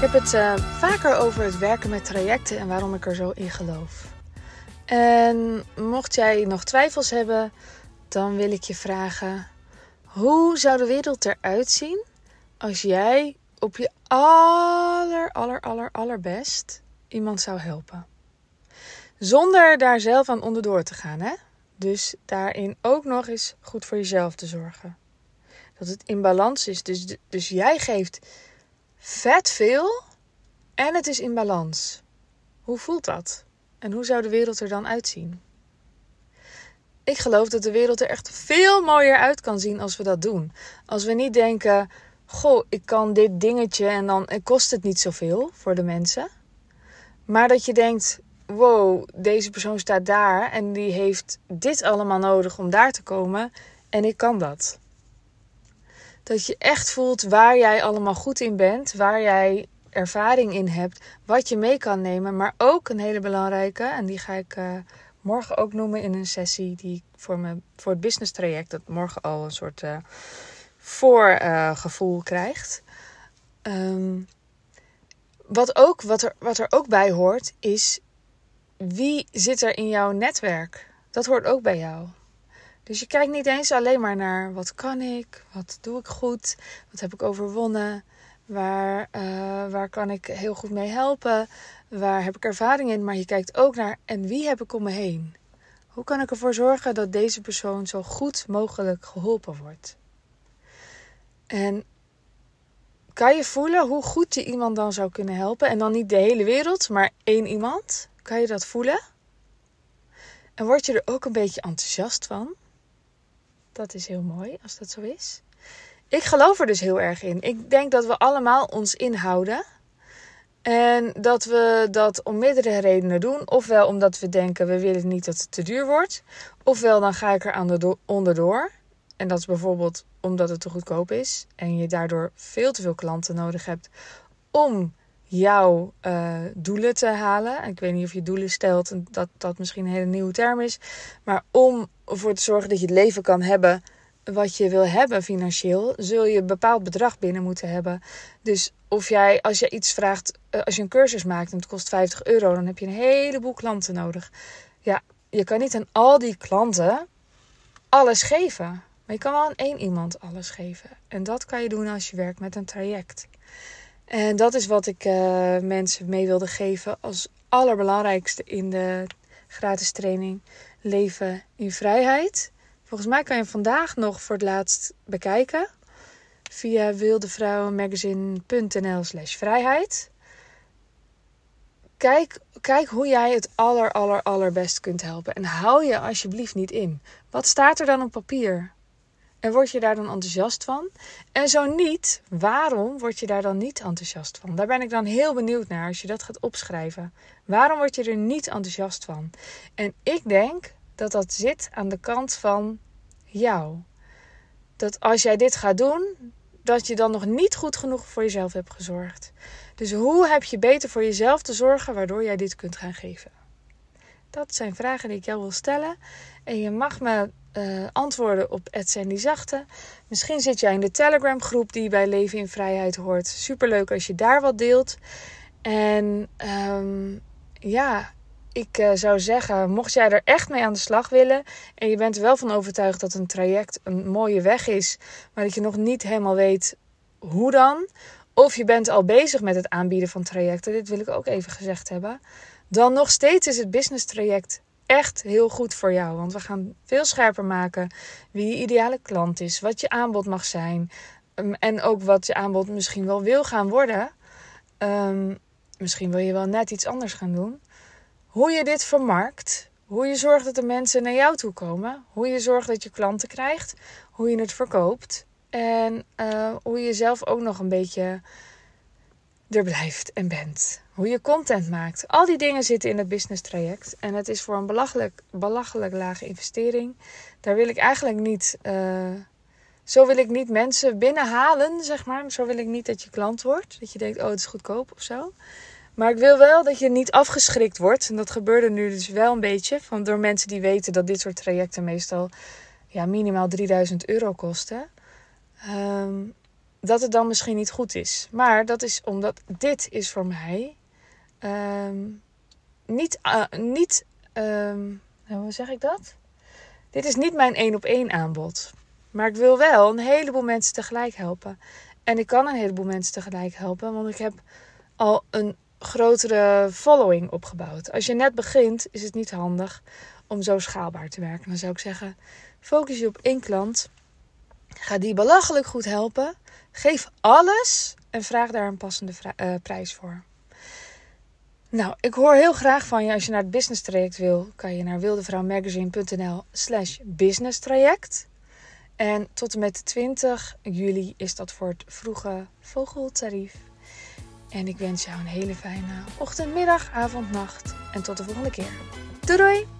Ik heb het uh, vaker over het werken met trajecten en waarom ik er zo in geloof. En mocht jij nog twijfels hebben, dan wil ik je vragen: hoe zou de wereld eruit zien als jij op je aller, aller, aller, allerbest iemand zou helpen? Zonder daar zelf aan onderdoor te gaan, hè? Dus daarin ook nog eens goed voor jezelf te zorgen. Dat het in balans is. Dus, dus jij geeft vet veel en het is in balans. Hoe voelt dat? En hoe zou de wereld er dan uitzien? Ik geloof dat de wereld er echt veel mooier uit kan zien als we dat doen. Als we niet denken: Goh, ik kan dit dingetje en dan kost het niet zoveel voor de mensen. Maar dat je denkt: Wow, deze persoon staat daar en die heeft dit allemaal nodig om daar te komen en ik kan dat. Dat je echt voelt waar jij allemaal goed in bent, waar jij ervaring in hebt, wat je mee kan nemen. Maar ook een hele belangrijke, en die ga ik uh, morgen ook noemen in een sessie die voor, me, voor het business traject, dat morgen al een soort uh, voorgevoel krijgt. Um, wat, ook, wat, er, wat er ook bij hoort, is wie zit er in jouw netwerk? Dat hoort ook bij jou. Dus je kijkt niet eens alleen maar naar wat kan ik, wat doe ik goed, wat heb ik overwonnen, waar, uh, waar kan ik heel goed mee helpen, waar heb ik ervaring in, maar je kijkt ook naar en wie heb ik om me heen. Hoe kan ik ervoor zorgen dat deze persoon zo goed mogelijk geholpen wordt? En kan je voelen hoe goed je iemand dan zou kunnen helpen? En dan niet de hele wereld, maar één iemand? Kan je dat voelen? En word je er ook een beetje enthousiast van? Dat is heel mooi als dat zo is. Ik geloof er dus heel erg in. Ik denk dat we allemaal ons inhouden. En dat we dat om meerdere redenen doen. Ofwel omdat we denken we willen niet dat het te duur wordt. Ofwel dan ga ik er aan de onderdoor. En dat is bijvoorbeeld omdat het te goedkoop is. En je daardoor veel te veel klanten nodig hebt om jouw uh, doelen te halen. Ik weet niet of je doelen stelt dat dat misschien een hele nieuwe term is. Maar om ervoor te zorgen dat je het leven kan hebben wat je wil hebben financieel, zul je een bepaald bedrag binnen moeten hebben. Dus of jij, als je iets vraagt, uh, als je een cursus maakt en het kost 50 euro, dan heb je een heleboel klanten nodig. Ja, je kan niet aan al die klanten alles geven. Maar je kan wel aan één iemand alles geven. En dat kan je doen als je werkt met een traject. En dat is wat ik uh, mensen mee wilde geven als allerbelangrijkste in de gratis training Leven in Vrijheid. Volgens mij kan je vandaag nog voor het laatst bekijken via wildevrouwenmagazine.nl slash vrijheid. Kijk, kijk hoe jij het aller, aller, allerbest kunt helpen. En hou je alsjeblieft niet in. Wat staat er dan op papier? En word je daar dan enthousiast van? En zo niet, waarom word je daar dan niet enthousiast van? Daar ben ik dan heel benieuwd naar als je dat gaat opschrijven. Waarom word je er niet enthousiast van? En ik denk dat dat zit aan de kant van jou. Dat als jij dit gaat doen, dat je dan nog niet goed genoeg voor jezelf hebt gezorgd. Dus hoe heb je beter voor jezelf te zorgen waardoor jij dit kunt gaan geven? Dat zijn vragen die ik jou wil stellen. En je mag me uh, antwoorden op Sandy Zachte. Misschien zit jij in de Telegram groep die bij Leven in Vrijheid hoort. Superleuk als je daar wat deelt. En um, ja, ik uh, zou zeggen, mocht jij er echt mee aan de slag willen en je bent er wel van overtuigd dat een traject een mooie weg is, maar dat je nog niet helemaal weet hoe dan, of je bent al bezig met het aanbieden van trajecten, dit wil ik ook even gezegd hebben, dan nog steeds is het business traject echt heel goed voor jou. Want we gaan veel scherper maken wie je ideale klant is, wat je aanbod mag zijn um, en ook wat je aanbod misschien wel wil gaan worden. Um, misschien wil je wel net iets anders gaan doen hoe je dit vermarkt, hoe je zorgt dat de mensen naar jou toe komen, hoe je zorgt dat je klanten krijgt, hoe je het verkoopt en uh, hoe je zelf ook nog een beetje er blijft en bent. Hoe je content maakt. Al die dingen zitten in het business traject. En het is voor een belachelijk, belachelijk lage investering. Daar wil ik eigenlijk niet. Uh, zo wil ik niet mensen binnenhalen, zeg maar. Zo wil ik niet dat je klant wordt. Dat je denkt, oh, het is goedkoop of zo. Maar ik wil wel dat je niet afgeschrikt wordt. En dat gebeurde nu dus wel een beetje. Van, door mensen die weten dat dit soort trajecten meestal ja, minimaal 3000 euro kosten. Um, dat het dan misschien niet goed is. Maar dat is omdat dit is voor mij ehm, niet, uh, niet um, hoe zeg ik dat? Dit is niet mijn één op één aanbod. Maar ik wil wel een heleboel mensen tegelijk helpen. En ik kan een heleboel mensen tegelijk helpen, want ik heb al een grotere following opgebouwd. Als je net begint, is het niet handig om zo schaalbaar te werken. Dan zou ik zeggen: focus je op één klant. Ga die belachelijk goed helpen. Geef alles en vraag daar een passende uh, prijs voor. Nou, ik hoor heel graag van je als je naar het business traject wil. Kan je naar wildevrouwmagazine.nl slash business traject. En tot en met 20 juli is dat voor het vroege vogeltarief. En ik wens jou een hele fijne ochtend, middag, avond, nacht. En tot de volgende keer. Doei doei!